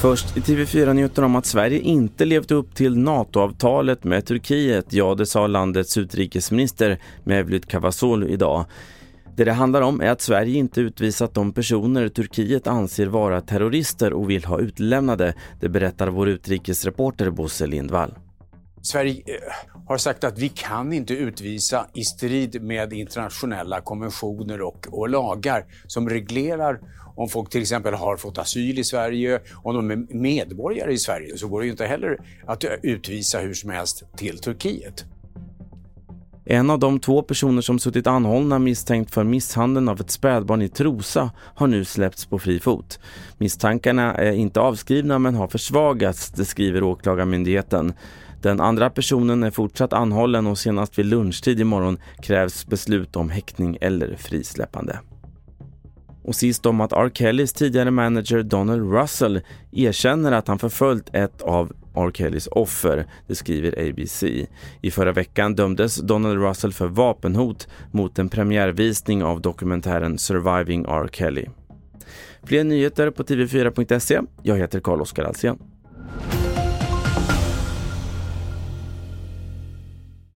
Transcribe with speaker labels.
Speaker 1: Först i TV4-nyheterna om att Sverige inte levt upp till NATO-avtalet med Turkiet. Ja, det sa landets utrikesminister Mevlüt Cavusoglu idag. Det det handlar om är att Sverige inte utvisat de personer Turkiet anser vara terrorister och vill ha utlämnade. Det berättar vår utrikesreporter Bosse Lindvall.
Speaker 2: Sverige eh, har sagt att vi kan inte utvisa i strid med internationella konventioner och, och lagar som reglerar om folk till exempel har fått asyl i Sverige, om de är medborgare i Sverige, så går det ju inte heller att utvisa hur som helst till Turkiet.
Speaker 1: En av de två personer som suttit anhållna misstänkt för misshandeln av ett spädbarn i Trosa har nu släppts på fri fot. Misstankarna är inte avskrivna men har försvagats, det skriver Åklagarmyndigheten. Den andra personen är fortsatt anhållen och senast vid lunchtid imorgon krävs beslut om häktning eller frisläppande. Och sist om att R. Kellys tidigare manager Donald Russell erkänner att han förföljt ett av R. Kellys offer, det skriver ABC. I förra veckan dömdes Donald Russell för vapenhot mot en premiärvisning av dokumentären Surviving R. Kelly. Fler nyheter på tv4.se. Jag heter Carl-Oskar Alsén.